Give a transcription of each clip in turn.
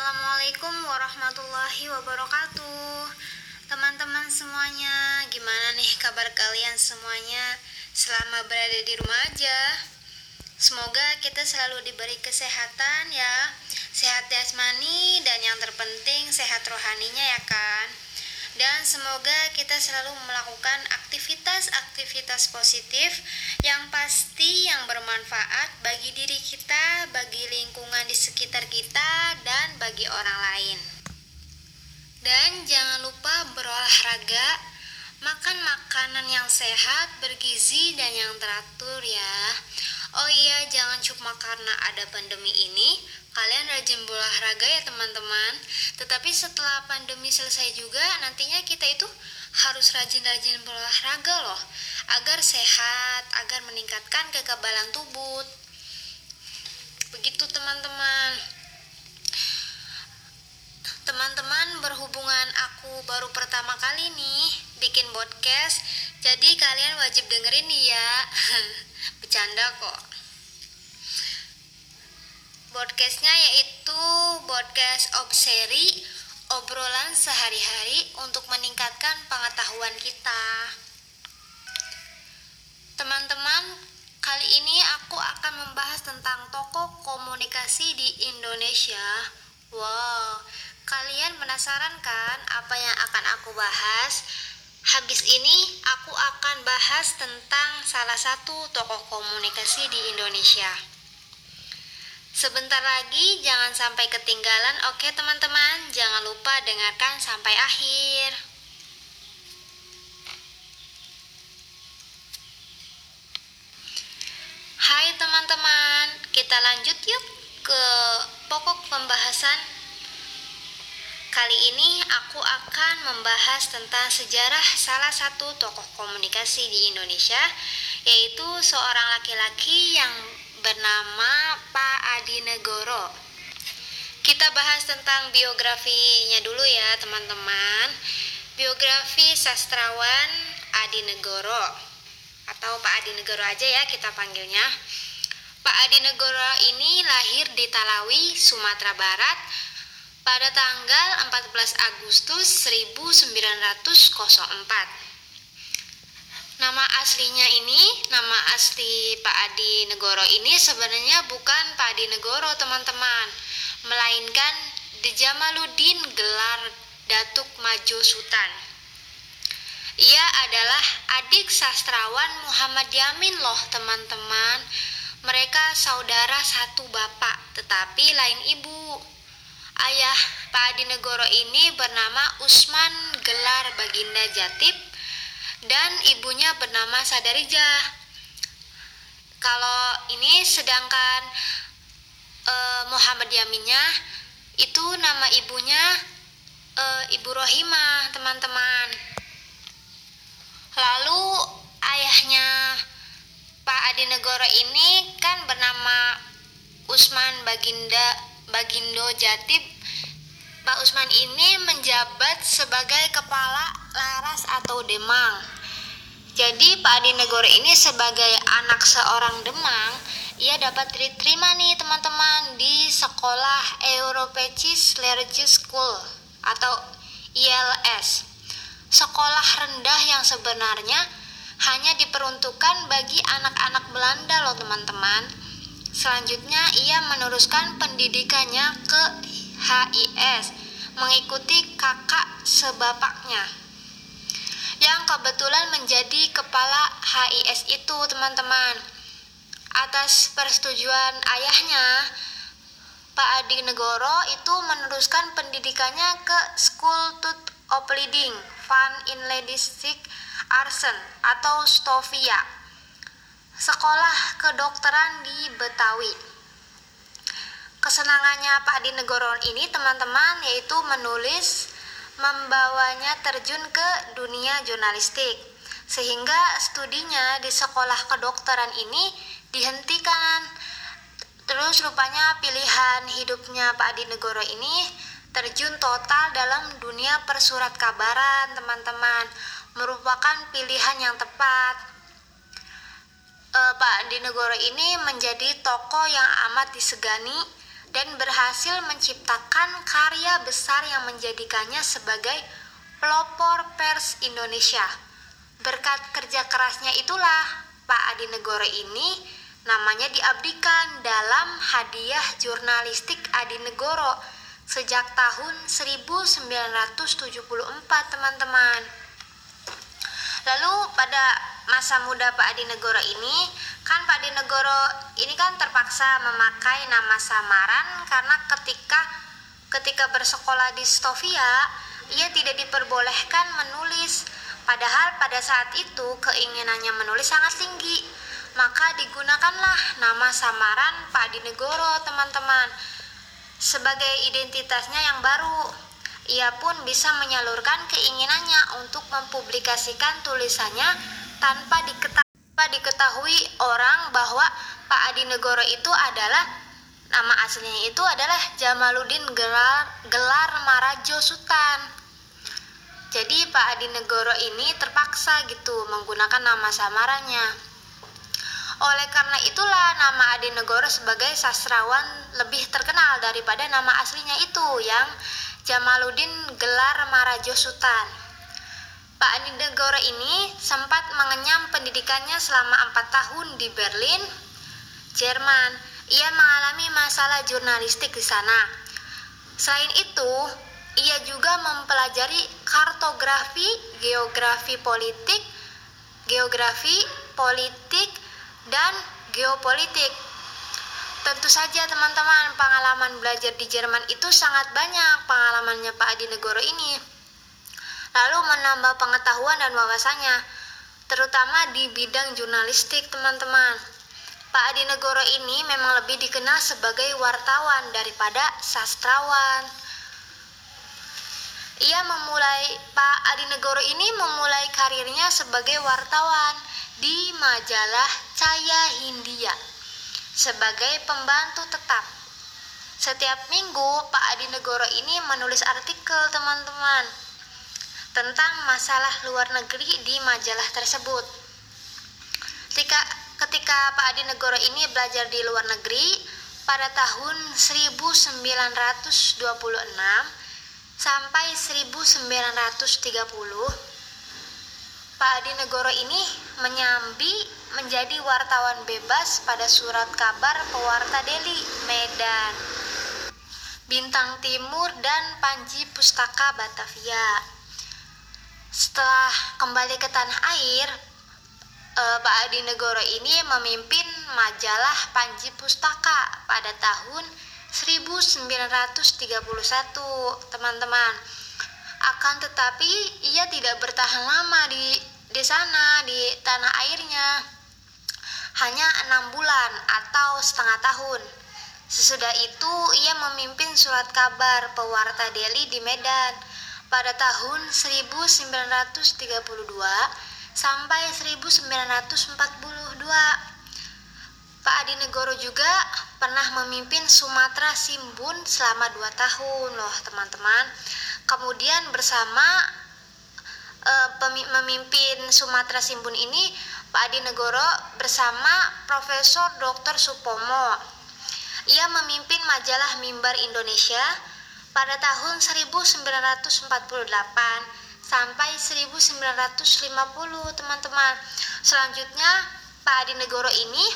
Assalamualaikum warahmatullahi wabarakatuh. Teman-teman semuanya Gimana nih kabar kalian semuanya? Selama berada di rumah aja. Semoga kita selalu diberi kesehatan ya. Sehat jasmani dan yang terpenting sehat rohaninya ya kan dan semoga kita selalu melakukan aktivitas-aktivitas positif yang pasti yang bermanfaat bagi diri kita, bagi lingkungan di sekitar kita, dan bagi orang lain. Dan jangan lupa berolahraga, makan makanan yang sehat, bergizi, dan yang teratur ya. Oh iya, jangan cuma karena ada pandemi ini, kalian rajin berolahraga ya teman-teman. Tetapi setelah pandemi selesai juga, nantinya kita itu harus rajin-rajin berolahraga loh, agar sehat, agar meningkatkan kekebalan tubuh. Begitu teman-teman. Teman-teman berhubungan aku baru pertama kali nih bikin podcast, jadi kalian wajib dengerin nih ya. Bercanda kok. Podcastnya yaitu podcast obseri obrolan sehari-hari untuk meningkatkan pengetahuan kita. Teman-teman, kali ini aku akan membahas tentang tokoh komunikasi di Indonesia. Wow, kalian penasaran kan apa yang akan aku bahas? Habis ini aku akan bahas tentang salah satu tokoh komunikasi di Indonesia. Sebentar lagi jangan sampai ketinggalan. Oke teman-teman, jangan lupa dengarkan sampai akhir. Hai teman-teman, kita lanjut yuk ke pokok pembahasan. Kali ini aku akan membahas tentang sejarah salah satu tokoh komunikasi di Indonesia, yaitu seorang laki-laki yang bernama Pak Adi Negoro. Kita bahas tentang biografinya dulu ya teman-teman. Biografi sastrawan Adi Negoro atau Pak Adi Negoro aja ya kita panggilnya. Pak Adi Negoro ini lahir di Talawi, Sumatera Barat pada tanggal 14 Agustus 1904. Nama aslinya ini, nama asli Pak Adi Negoro ini sebenarnya bukan Pak Adi Negoro teman-teman, melainkan Jamaluddin gelar Datuk Majo Sultan. Ia adalah adik sastrawan Muhammad Yamin loh teman-teman. Mereka saudara satu bapak, tetapi lain ibu. Ayah Pak Adi Negoro ini bernama Usman Gelar Baginda Jatib dan ibunya bernama Sadarija. Kalau ini sedangkan e, Muhammad Yaminnya itu nama ibunya e, Ibu Rohimah, teman-teman. Lalu ayahnya Pak Adi Negoro ini kan bernama Usman Baginda Bagindo Jatib. Pak Usman ini menjabat sebagai kepala Laras atau Demang. Jadi Pak Adi Negoro ini sebagai anak seorang Demang, ia dapat diterima nih teman-teman di sekolah Europecis Lerge School atau ILS. Sekolah rendah yang sebenarnya hanya diperuntukkan bagi anak-anak Belanda loh teman-teman. Selanjutnya ia meneruskan pendidikannya ke HIS mengikuti kakak sebapaknya yang kebetulan menjadi kepala HIS itu teman-teman. Atas persetujuan ayahnya Pak Adi Negoro itu meneruskan pendidikannya ke School of Leading Van Inledistic Arsen atau Stovia sekolah kedokteran di Betawi. Kesenangannya Pak Adi Negoro ini teman-teman yaitu menulis membawanya terjun ke dunia jurnalistik. Sehingga studinya di sekolah kedokteran ini dihentikan. Terus rupanya pilihan hidupnya Pak Adi Negoro ini terjun total dalam dunia persurat kabaran teman-teman. Merupakan pilihan yang tepat. E, Pak Adi Negoro ini menjadi tokoh yang amat disegani dan berhasil menciptakan karya besar yang menjadikannya sebagai pelopor pers Indonesia. Berkat kerja kerasnya itulah Pak Adi Negoro ini namanya diabdikan dalam hadiah jurnalistik Adi Negoro sejak tahun 1974 teman-teman. Lalu pada masa muda Pak Adi Negoro ini kan Pak Adi Negoro ini kan terpaksa memakai nama samaran karena ketika ketika bersekolah di Stovia ia tidak diperbolehkan menulis. Padahal pada saat itu keinginannya menulis sangat tinggi. Maka digunakanlah nama samaran Pak Adi Negoro teman-teman sebagai identitasnya yang baru ia pun bisa menyalurkan keinginannya untuk mempublikasikan tulisannya tanpa diketahui, orang bahwa Pak Adi Negoro itu adalah nama aslinya itu adalah Jamaluddin Gelar, Gelar Marajo Sultan. Jadi Pak Adi Negoro ini terpaksa gitu menggunakan nama samarannya. Oleh karena itulah nama Adi Negoro sebagai sastrawan lebih terkenal daripada nama aslinya itu yang Jamaluddin Gelar Marajo Sultan. Pak Adi Negoro ini sempat mengenyam pendidikannya selama empat tahun di Berlin, Jerman. Ia mengalami masalah jurnalistik di sana. Selain itu, ia juga mempelajari kartografi, geografi politik, geografi, politik, dan geopolitik. Tentu saja teman-teman, pengalaman belajar di Jerman itu sangat banyak pengalamannya Pak Adi Negoro ini lalu menambah pengetahuan dan wawasannya, terutama di bidang jurnalistik, teman-teman. Pak Adi Negoro ini memang lebih dikenal sebagai wartawan daripada sastrawan. Ia memulai Pak Adi Negoro ini memulai karirnya sebagai wartawan di majalah Caya Hindia sebagai pembantu tetap. Setiap minggu Pak Adi Negoro ini menulis artikel teman-teman tentang masalah luar negeri di majalah tersebut. Ketika, ketika Pak Adi Negoro ini belajar di luar negeri pada tahun 1926 sampai 1930, Pak Adi Negoro ini menyambi menjadi wartawan bebas pada surat kabar Pewarta Deli, Medan, Bintang Timur, dan Panji Pustaka Batavia. Setelah kembali ke tanah air, eh, Pak Adi Negoro ini memimpin majalah Panji Pustaka pada tahun 1931, teman-teman. Akan tetapi ia tidak bertahan lama di di sana di tanah airnya. Hanya enam bulan atau setengah tahun. Sesudah itu ia memimpin surat kabar pewarta Delhi di Medan pada tahun 1932 sampai 1942. Pak Adi Negoro juga pernah memimpin Sumatera Simbun selama dua tahun loh teman-teman. Kemudian bersama e, memimpin Sumatera Simbun ini Pak Adi Negoro bersama Profesor Dr. Supomo. Ia memimpin majalah Mimbar Indonesia pada tahun 1948 sampai 1950 teman-teman selanjutnya Pak Adi Negoro ini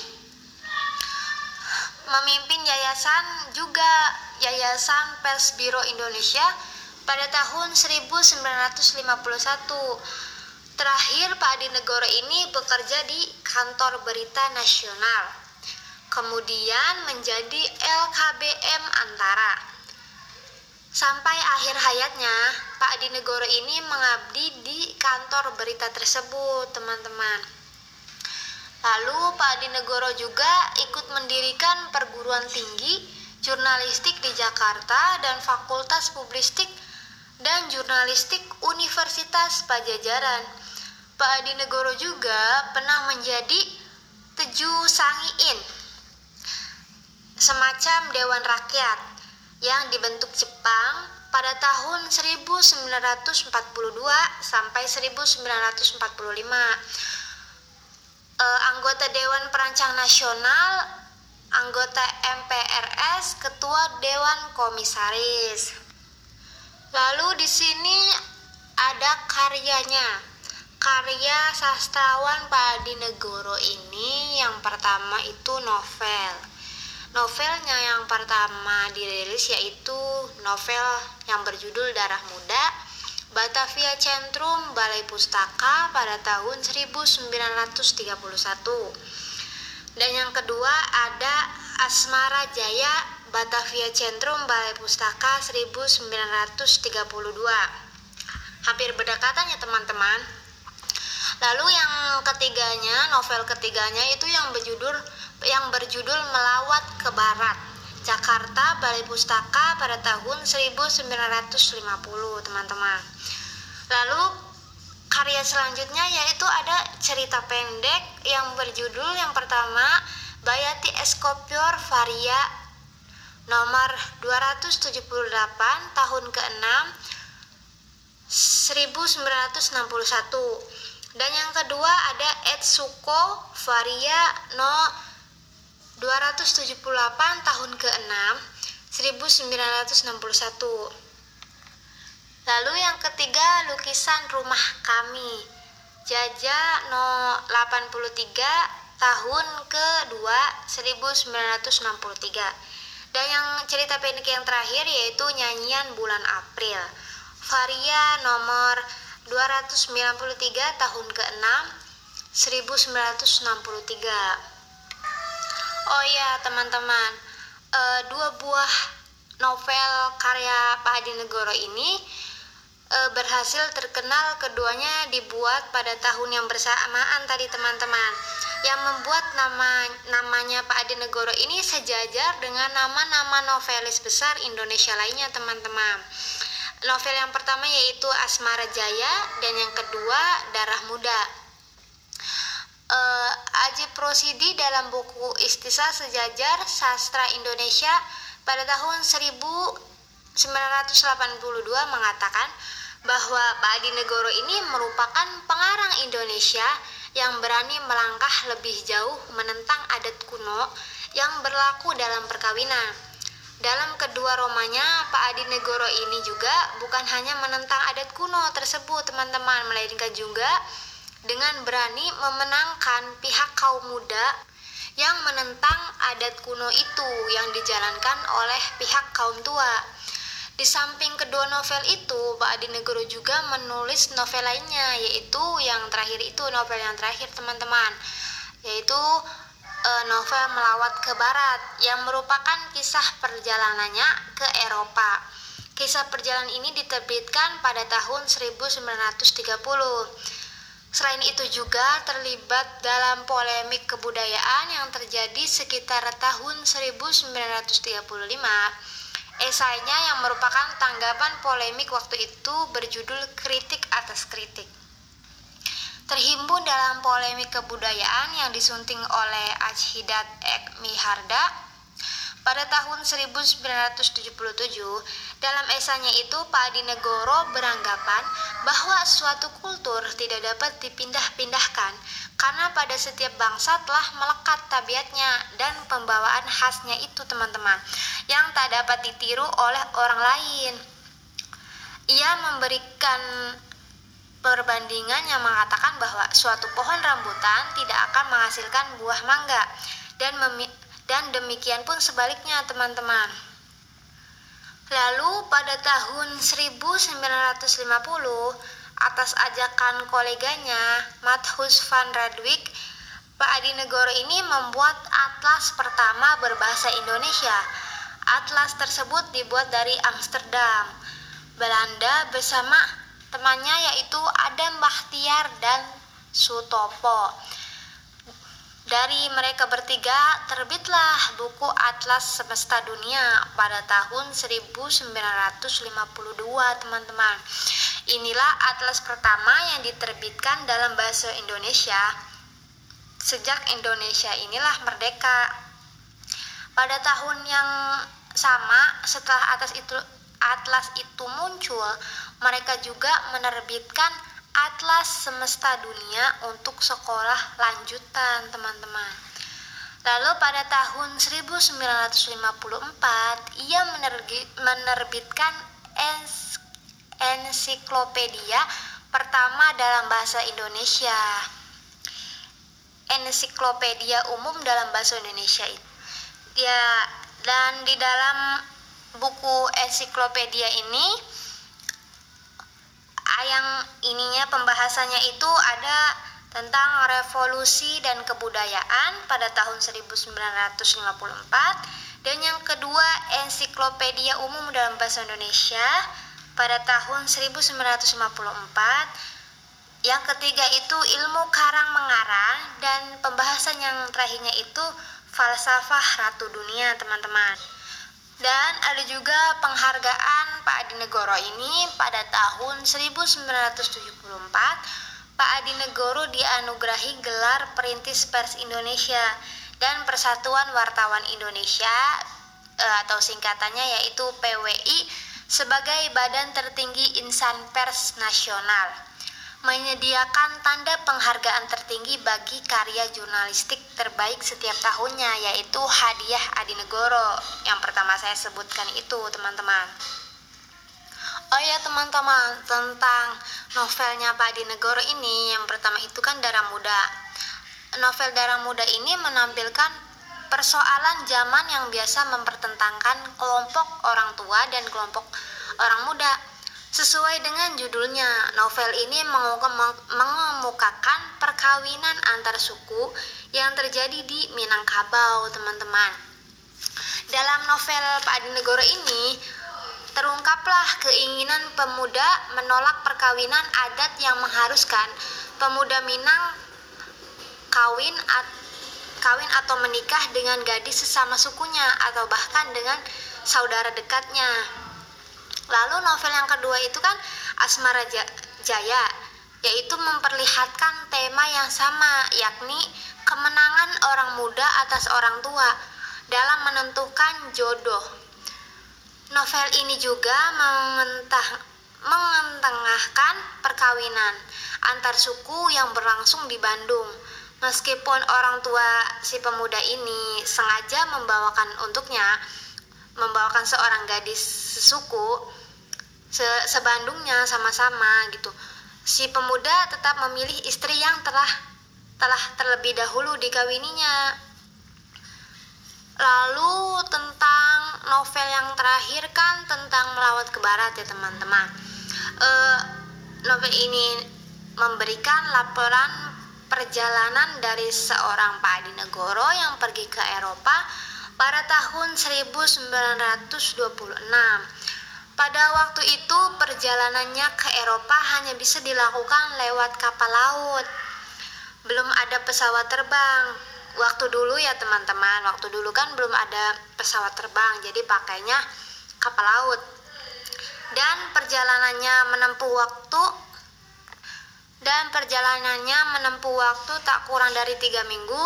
memimpin yayasan juga Yayasan Pers Biro Indonesia pada tahun 1951 terakhir Pak Adi Negoro ini bekerja di kantor berita nasional kemudian menjadi LKBM Antara Sampai akhir hayatnya, Pak Adi Negoro ini mengabdi di kantor berita tersebut, teman-teman. Lalu Pak Adi Negoro juga ikut mendirikan perguruan tinggi jurnalistik di Jakarta dan Fakultas Publistik dan Jurnalistik Universitas Pajajaran. Pak Adi Negoro juga pernah menjadi Teju Sangiin, semacam Dewan Rakyat yang dibentuk Jepang pada tahun 1942 sampai 1945. E, anggota Dewan Perancang Nasional anggota MPRS, ketua Dewan Komisaris. Lalu di sini ada karyanya. Karya sastrawan Pak Negoro ini yang pertama itu novel. Novelnya yang pertama dirilis yaitu novel yang berjudul Darah Muda Batavia Centrum Balai Pustaka pada tahun 1931. Dan yang kedua ada Asmara Jaya Batavia Centrum Balai Pustaka 1932 hampir berdekatan ya teman-teman lalu yang ketiganya novel ketiganya itu yang berjudul yang berjudul melawat ke barat Jakarta Balai Pustaka pada tahun 1950 teman-teman. Lalu karya selanjutnya yaitu ada cerita pendek yang berjudul yang pertama Bayati Eskopior Varia nomor 278 tahun ke-6 1961 dan yang kedua ada Etsuko Varia no 278 tahun ke-6 1961 lalu yang ketiga lukisan rumah kami Jaja no 83 tahun ke-2 1963 dan yang cerita pendek yang terakhir yaitu nyanyian bulan April Varia nomor 293 tahun ke-6 1963 Oh ya teman-teman. E, dua buah novel karya Pak Hadi Negoro ini e, berhasil terkenal keduanya dibuat pada tahun yang bersamaan tadi teman-teman. Yang membuat nama namanya Pak Adi Negoro ini sejajar dengan nama-nama novelis besar Indonesia lainnya teman-teman Novel yang pertama yaitu Asmara Jaya dan yang kedua Darah Muda. Uh, Aji Prosidi dalam buku Istisa Sejajar Sastra Indonesia pada tahun 1982 mengatakan bahwa Pak Adi Negoro ini merupakan pengarang Indonesia yang berani melangkah lebih jauh menentang adat kuno yang berlaku dalam perkawinan. Dalam kedua romanya, Pak Adi Negoro ini juga bukan hanya menentang adat kuno tersebut, teman-teman, melainkan juga dengan berani memenangkan pihak kaum muda yang menentang adat kuno itu yang dijalankan oleh pihak kaum tua. Di samping kedua novel itu, Pak Adi Negoro juga menulis novel lainnya, yaitu yang terakhir itu novel yang terakhir teman-teman, yaitu novel Melawat ke Barat yang merupakan kisah perjalanannya ke Eropa. Kisah perjalanan ini diterbitkan pada tahun 1930. Selain itu juga terlibat dalam polemik kebudayaan yang terjadi sekitar tahun 1935. Esainya yang merupakan tanggapan polemik waktu itu berjudul Kritik atas Kritik terhimpun dalam polemik kebudayaan yang disunting oleh Ajhidat Ek Miharda pada tahun 1977, dalam esanya itu Pak Adi Negoro beranggapan bahwa suatu kultur tidak dapat dipindah-pindahkan karena pada setiap bangsa telah melekat tabiatnya dan pembawaan khasnya itu teman-teman yang tak dapat ditiru oleh orang lain. Ia memberikan perbandingan yang mengatakan bahwa suatu pohon rambutan tidak akan menghasilkan buah mangga dan dan demikian pun sebaliknya teman-teman. Lalu pada tahun 1950 atas ajakan koleganya Mathus van Radwijk Pak Adi Negoro ini membuat atlas pertama berbahasa Indonesia. Atlas tersebut dibuat dari Amsterdam, Belanda bersama temannya yaitu Adam Bahtiar dan Sutopo. Dari mereka bertiga terbitlah buku Atlas Semesta Dunia pada tahun 1952 teman-teman. Inilah atlas pertama yang diterbitkan dalam bahasa Indonesia sejak Indonesia inilah merdeka. Pada tahun yang sama setelah atas itu atlas itu muncul, mereka juga menerbitkan Atlas Semesta Dunia untuk sekolah lanjutan, teman-teman. Lalu pada tahun 1954 ia menerbitkan ensiklopedia pertama dalam bahasa Indonesia. Ensiklopedia umum dalam bahasa Indonesia itu. Ya, dan di dalam buku ensiklopedia ini yang ininya pembahasannya itu ada tentang revolusi dan kebudayaan pada tahun 1954 dan yang kedua ensiklopedia umum dalam bahasa Indonesia pada tahun 1954 yang ketiga itu ilmu karang mengarang dan pembahasan yang terakhirnya itu falsafah ratu dunia teman-teman dan ada juga penghargaan Pak Adi Negoro ini pada tahun 1974 Pak Adi Negoro dianugerahi gelar Perintis Pers Indonesia dan Persatuan Wartawan Indonesia eh, atau singkatannya yaitu PWI sebagai badan tertinggi insan pers nasional menyediakan tanda penghargaan tertinggi bagi karya jurnalistik terbaik setiap tahunnya yaitu hadiah Adi Negoro yang pertama saya sebutkan itu teman-teman Oh ya teman-teman tentang novelnya Pak Adi Negoro ini yang pertama itu kan Darah Muda. Novel Darah Muda ini menampilkan persoalan zaman yang biasa mempertentangkan kelompok orang tua dan kelompok orang muda. Sesuai dengan judulnya, novel ini mengemukakan perkawinan antar suku yang terjadi di Minangkabau, teman-teman. Dalam novel Pak Adi Negoro ini, terungkaplah keinginan pemuda menolak perkawinan adat yang mengharuskan pemuda Minang kawin at, kawin atau menikah dengan gadis sesama sukunya atau bahkan dengan saudara dekatnya. Lalu novel yang kedua itu kan Asmara Jaya, yaitu memperlihatkan tema yang sama, yakni kemenangan orang muda atas orang tua dalam menentukan jodoh Novel ini juga mengentah, mengentengahkan perkawinan antar suku yang berlangsung di Bandung. Meskipun orang tua si pemuda ini sengaja membawakan untuknya, membawakan seorang gadis sesuku, se sebandungnya sama-sama gitu. Si pemuda tetap memilih istri yang telah telah terlebih dahulu dikawininya. Lalu tentang novel yang terakhir kan tentang melawat ke barat ya teman-teman. Uh, novel ini memberikan laporan perjalanan dari seorang Pak Adi Negoro yang pergi ke Eropa pada tahun 1926. Pada waktu itu perjalanannya ke Eropa hanya bisa dilakukan lewat kapal laut. Belum ada pesawat terbang waktu dulu ya teman-teman waktu dulu kan belum ada pesawat terbang jadi pakainya kapal laut dan perjalanannya menempuh waktu dan perjalanannya menempuh waktu tak kurang dari tiga minggu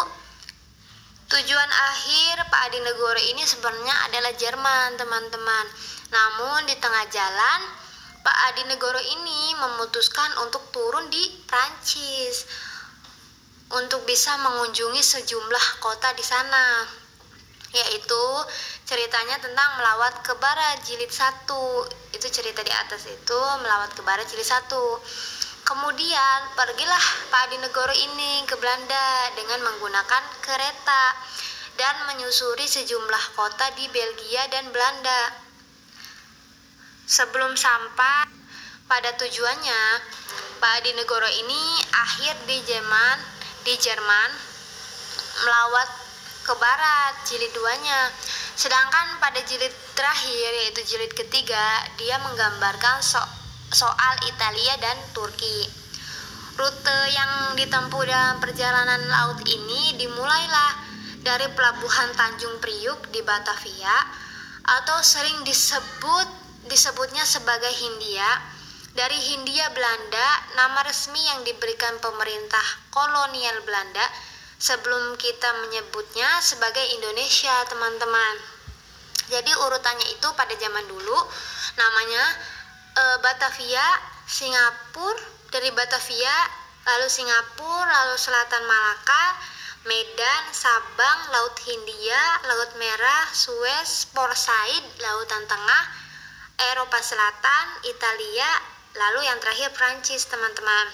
tujuan akhir Pak Adi Negoro ini sebenarnya adalah Jerman teman-teman. Namun di tengah jalan Pak Adi Negoro ini memutuskan untuk turun di Prancis untuk bisa mengunjungi sejumlah kota di sana yaitu ceritanya tentang melawat ke barat jilid satu. Itu cerita di atas itu melawat ke barat jilid satu kemudian pergilah Pak Adi Negoro ini ke Belanda dengan menggunakan kereta dan menyusuri sejumlah kota di Belgia dan Belanda. Sebelum sampai pada tujuannya Pak Adi Negoro ini akhir di Jerman di Jerman melawat ke barat jilid duanya. Sedangkan pada jilid terakhir yaitu jilid ketiga dia menggambarkan so soal Italia dan Turki rute yang ditempuh dalam perjalanan laut ini dimulailah dari pelabuhan Tanjung Priuk di Batavia atau sering disebut disebutnya sebagai Hindia dari Hindia Belanda, nama resmi yang diberikan pemerintah kolonial Belanda sebelum kita menyebutnya sebagai Indonesia, teman-teman. Jadi urutannya itu pada zaman dulu namanya e, Batavia, Singapura, dari Batavia, lalu Singapura, lalu Selatan Malaka, Medan, Sabang, Laut Hindia, Laut Merah, Suez, Port Said, Lautan Tengah, Eropa Selatan, Italia, lalu yang terakhir Prancis, teman-teman.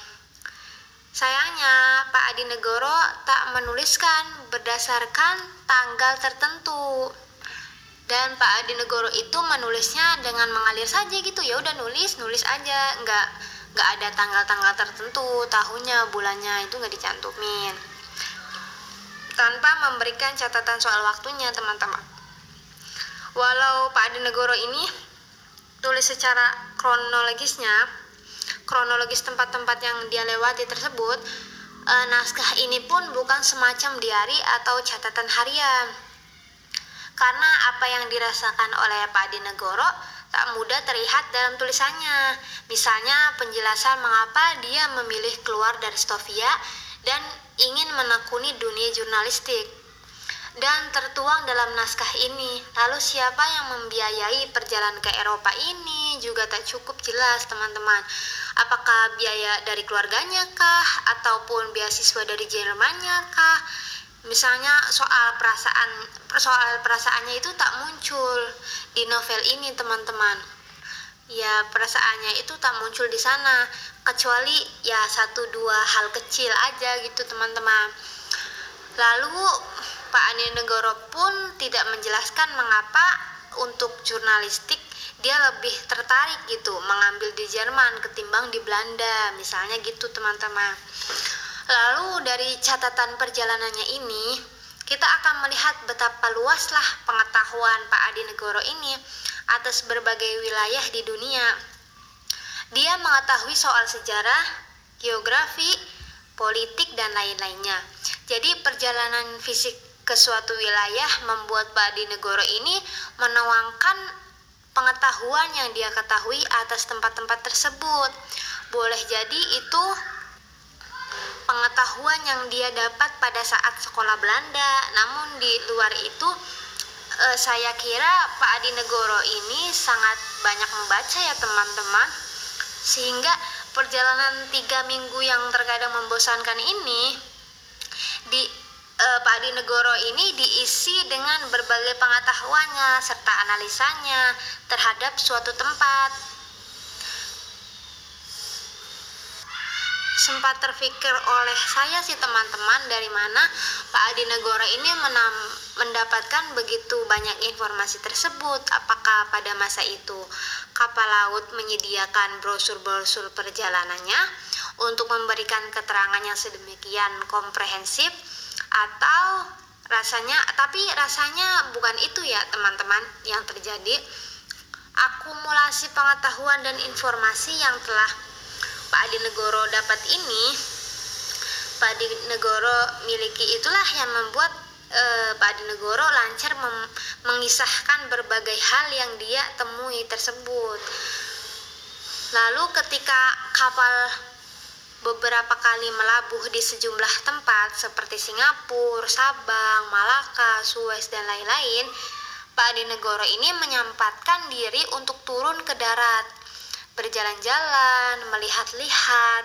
Sayangnya, Pak Adi Negoro tak menuliskan berdasarkan tanggal tertentu. Dan Pak Adi Negoro itu menulisnya dengan mengalir saja gitu. Ya udah nulis, nulis aja, nggak nggak ada tanggal-tanggal tertentu, tahunnya, bulannya itu nggak dicantumin. Tanpa memberikan catatan soal waktunya teman-teman. Walau Pak Adi Negoro ini tulis secara kronologisnya kronologis tempat-tempat yang dia lewati tersebut e, naskah ini pun bukan semacam diari atau catatan harian karena apa yang dirasakan oleh Pak Adi Negoro tak mudah terlihat dalam tulisannya. Misalnya penjelasan mengapa dia memilih keluar dari Stovia dan ingin menekuni dunia jurnalistik dan tertuang dalam naskah ini. Lalu siapa yang membiayai perjalanan ke Eropa ini juga tak cukup jelas, teman-teman. Apakah biaya dari keluarganya kah ataupun beasiswa dari Jermannya kah? Misalnya soal perasaan soal perasaannya itu tak muncul di novel ini, teman-teman. Ya, perasaannya itu tak muncul di sana kecuali ya satu dua hal kecil aja gitu teman-teman lalu Pak Andi Negoro pun tidak menjelaskan mengapa untuk jurnalistik dia lebih tertarik gitu mengambil di Jerman ketimbang di Belanda misalnya gitu teman-teman lalu dari catatan perjalanannya ini kita akan melihat betapa luaslah pengetahuan Pak Adi Negoro ini atas berbagai wilayah di dunia dia mengetahui soal sejarah, geografi, politik, dan lain-lainnya. Jadi perjalanan fisik ke suatu wilayah membuat Pak Adi Negoro ini menuangkan pengetahuan yang dia ketahui atas tempat-tempat tersebut. Boleh jadi itu pengetahuan yang dia dapat pada saat sekolah Belanda. Namun di luar itu eh, saya kira Pak Adi Negoro ini sangat banyak membaca ya teman-teman sehingga perjalanan tiga minggu yang terkadang membosankan ini di eh, Pak Adi Negoro ini diisi dengan berbagai pengetahuannya serta analisanya terhadap suatu tempat sempat terpikir oleh saya sih teman-teman dari mana Pak Adi Negoro ini menam, mendapatkan begitu banyak informasi tersebut. Apakah pada masa itu kapal laut menyediakan brosur-brosur perjalanannya untuk memberikan keterangan yang sedemikian komprehensif? Atau rasanya tapi rasanya bukan itu ya teman-teman yang terjadi. Akumulasi pengetahuan dan informasi yang telah Pak Adi Negoro dapat ini Pak Adi Negoro miliki itulah yang membuat eh, Pak Adi Negoro lancar mengisahkan berbagai hal yang dia temui tersebut. Lalu ketika kapal beberapa kali melabuh di sejumlah tempat seperti Singapura, Sabang, Malaka, Suez, dan lain-lain, Pak Adi Negoro ini menyempatkan diri untuk turun ke darat berjalan-jalan, melihat-lihat,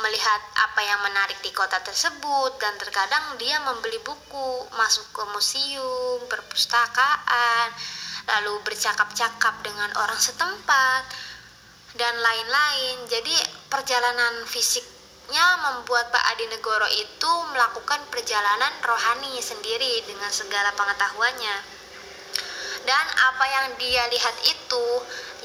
melihat apa yang menarik di kota tersebut dan terkadang dia membeli buku, masuk ke museum, perpustakaan, lalu bercakap-cakap dengan orang setempat dan lain-lain. Jadi perjalanan fisiknya membuat Pak Adi Negoro itu melakukan perjalanan rohani sendiri dengan segala pengetahuannya dan apa yang dia lihat itu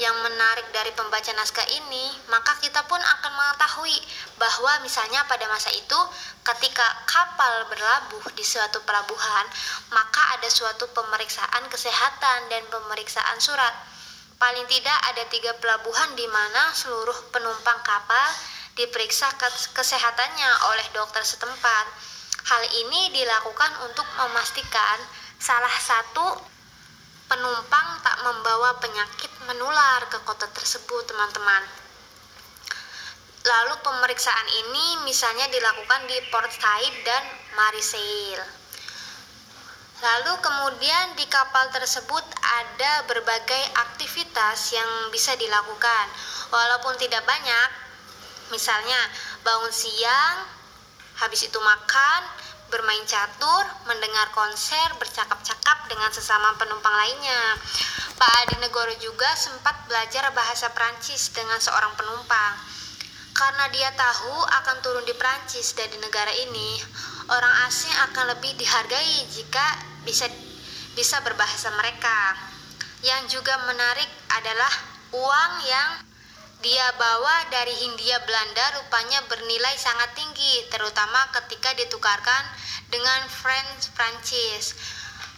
yang menarik dari pembaca naskah ini, maka kita pun akan mengetahui bahwa misalnya pada masa itu ketika kapal berlabuh di suatu pelabuhan, maka ada suatu pemeriksaan kesehatan dan pemeriksaan surat. Paling tidak ada tiga pelabuhan di mana seluruh penumpang kapal diperiksa kesehatannya oleh dokter setempat. Hal ini dilakukan untuk memastikan salah satu penumpang tak membawa penyakit menular ke kota tersebut, teman-teman. Lalu pemeriksaan ini misalnya dilakukan di Port Said dan Marseille. Lalu kemudian di kapal tersebut ada berbagai aktivitas yang bisa dilakukan, walaupun tidak banyak. Misalnya bangun siang, habis itu makan, bermain catur, mendengar konser, bercakap-cakap dengan sesama penumpang lainnya. Pak Adi Negoro juga sempat belajar bahasa Prancis dengan seorang penumpang. Karena dia tahu akan turun di Prancis dan di negara ini, orang asing akan lebih dihargai jika bisa bisa berbahasa mereka. Yang juga menarik adalah uang yang dia bawa dari Hindia Belanda rupanya bernilai sangat tinggi, terutama ketika ditukarkan dengan French Prancis.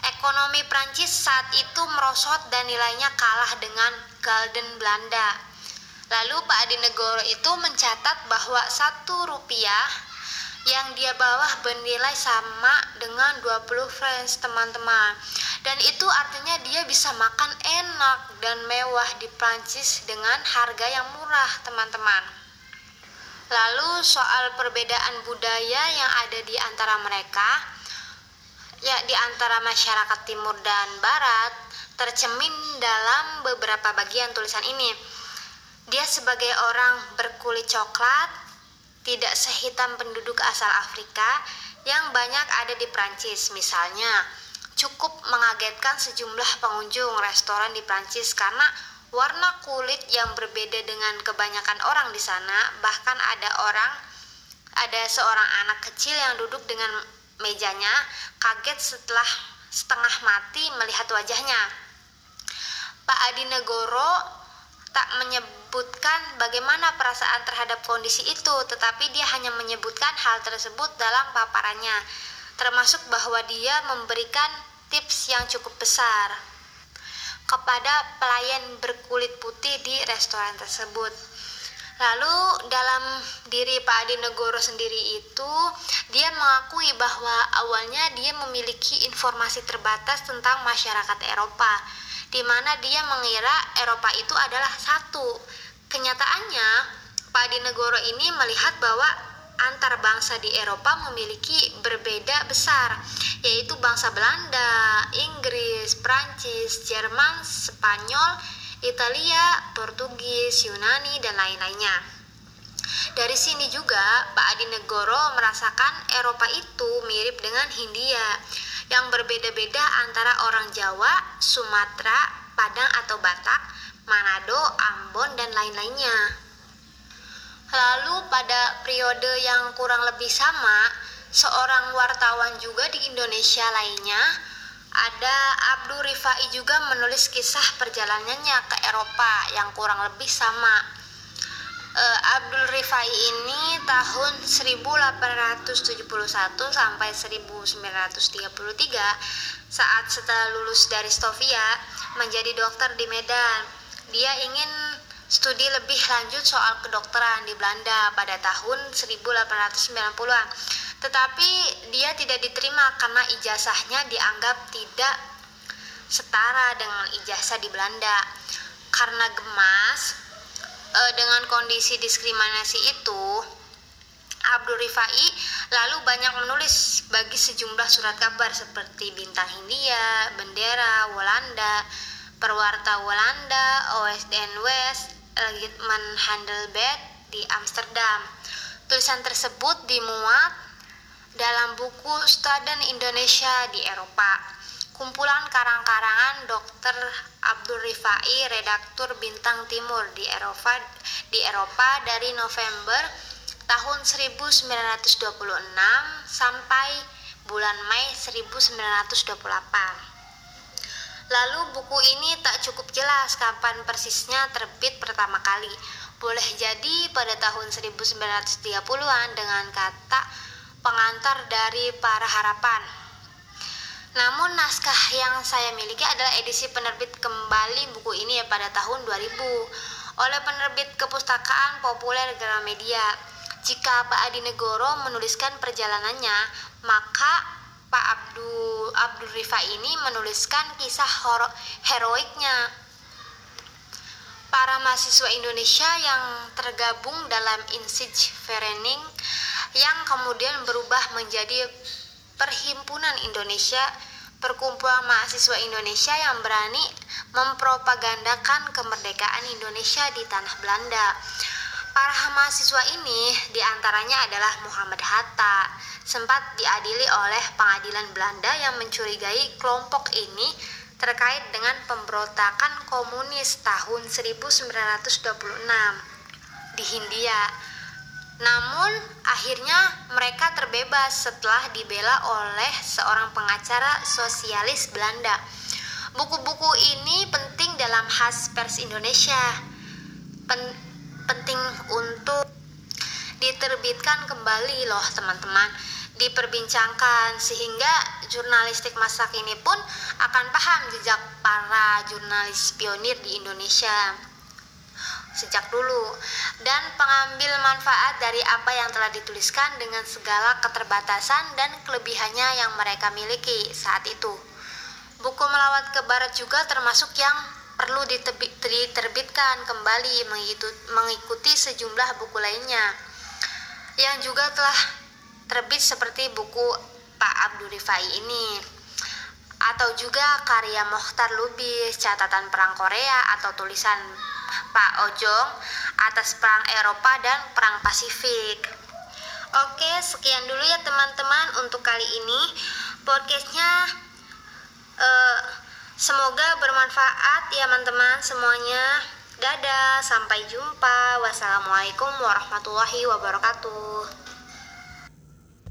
Ekonomi Prancis saat itu merosot dan nilainya kalah dengan Golden Belanda. Lalu Pak Adi Negoro itu mencatat bahwa satu rupiah yang dia bawa bernilai sama dengan 20 francs teman-teman. Dan itu artinya dia bisa makan enak dan mewah di Prancis dengan harga yang murah teman-teman. Lalu soal perbedaan budaya yang ada di antara mereka ya di antara masyarakat timur dan barat tercemin dalam beberapa bagian tulisan ini. Dia sebagai orang berkulit coklat tidak sehitam penduduk asal Afrika yang banyak ada di Prancis. Misalnya, cukup mengagetkan sejumlah pengunjung restoran di Prancis karena warna kulit yang berbeda dengan kebanyakan orang di sana. Bahkan ada orang, ada seorang anak kecil yang duduk dengan mejanya kaget setelah setengah mati melihat wajahnya. Pak Adi Negoro tak menyebutkan bagaimana perasaan terhadap kondisi itu, tetapi dia hanya menyebutkan hal tersebut dalam paparannya, termasuk bahwa dia memberikan tips yang cukup besar kepada pelayan berkulit putih di restoran tersebut. Lalu dalam diri Pak Adi Negoro sendiri itu dia mengakui bahwa awalnya dia memiliki informasi terbatas tentang masyarakat Eropa di mana dia mengira Eropa itu adalah satu. Kenyataannya, Pak Dinegoro ini melihat bahwa antar bangsa di Eropa memiliki berbeda besar, yaitu bangsa Belanda, Inggris, Prancis, Jerman, Spanyol, Italia, Portugis, Yunani, dan lain-lainnya. Dari sini juga Pak Adi Negoro merasakan Eropa itu mirip dengan Hindia yang berbeda-beda antara orang Jawa, Sumatera, Padang atau Batak, Manado, Ambon, dan lain-lainnya. Lalu pada periode yang kurang lebih sama, seorang wartawan juga di Indonesia lainnya, ada Abdul Rifai juga menulis kisah perjalanannya ke Eropa yang kurang lebih sama uh, Abdul Rifai ini tahun 1871 sampai 1933 saat setelah lulus dari Stovia menjadi dokter di Medan. Dia ingin studi lebih lanjut soal kedokteran di Belanda pada tahun 1890-an. Tetapi dia tidak diterima karena ijazahnya dianggap tidak setara dengan ijazah di Belanda. Karena gemas, e, dengan kondisi diskriminasi itu Abdul Rifai lalu banyak menulis bagi sejumlah surat kabar seperti Bintang Hindia, Bendera, Walanda, Perwarta Walanda, OSDN West, Legitman Handelbed di Amsterdam. Tulisan tersebut dimuat dalam buku Staden Indonesia di Eropa kumpulan karang-karangan Dr. Abdul Rifai, redaktur Bintang Timur di Eropa di Eropa dari November tahun 1926 sampai bulan Mei 1928. Lalu buku ini tak cukup jelas kapan persisnya terbit pertama kali. Boleh jadi pada tahun 1930-an dengan kata pengantar dari para harapan namun naskah yang saya miliki adalah edisi penerbit kembali buku ini ya pada tahun 2000 oleh penerbit kepustakaan populer Gramedia. Jika Pak Adi Negoro menuliskan perjalanannya, maka Pak Abdul Abdul Rifa ini menuliskan kisah heroiknya para mahasiswa Indonesia yang tergabung dalam Insij Verening yang kemudian berubah menjadi Perhimpunan Indonesia perkumpulan mahasiswa Indonesia yang berani mempropagandakan kemerdekaan Indonesia di tanah Belanda. Para mahasiswa ini di antaranya adalah Muhammad Hatta, sempat diadili oleh pengadilan Belanda yang mencurigai kelompok ini terkait dengan pemberontakan komunis tahun 1926 di Hindia. Namun akhirnya mereka terbebas setelah dibela oleh seorang pengacara sosialis Belanda. Buku-buku ini penting dalam khas pers Indonesia. Pen penting untuk diterbitkan kembali loh teman-teman diperbincangkan sehingga jurnalistik masa kini pun akan paham jejak para jurnalis pionir di Indonesia sejak dulu dan pengambil manfaat dari apa yang telah dituliskan dengan segala keterbatasan dan kelebihannya yang mereka miliki saat itu. Buku melawat ke barat juga termasuk yang perlu diterbitkan kembali mengikuti sejumlah buku lainnya yang juga telah terbit seperti buku Pak Abdul Rifai ini atau juga karya Mokhtar Lubis catatan perang Korea atau tulisan Pak Ojong atas perang Eropa dan perang Pasifik. Oke, sekian dulu ya teman-teman untuk kali ini podcastnya. Uh, semoga bermanfaat ya teman-teman semuanya. Dadah, sampai jumpa. Wassalamualaikum warahmatullahi wabarakatuh.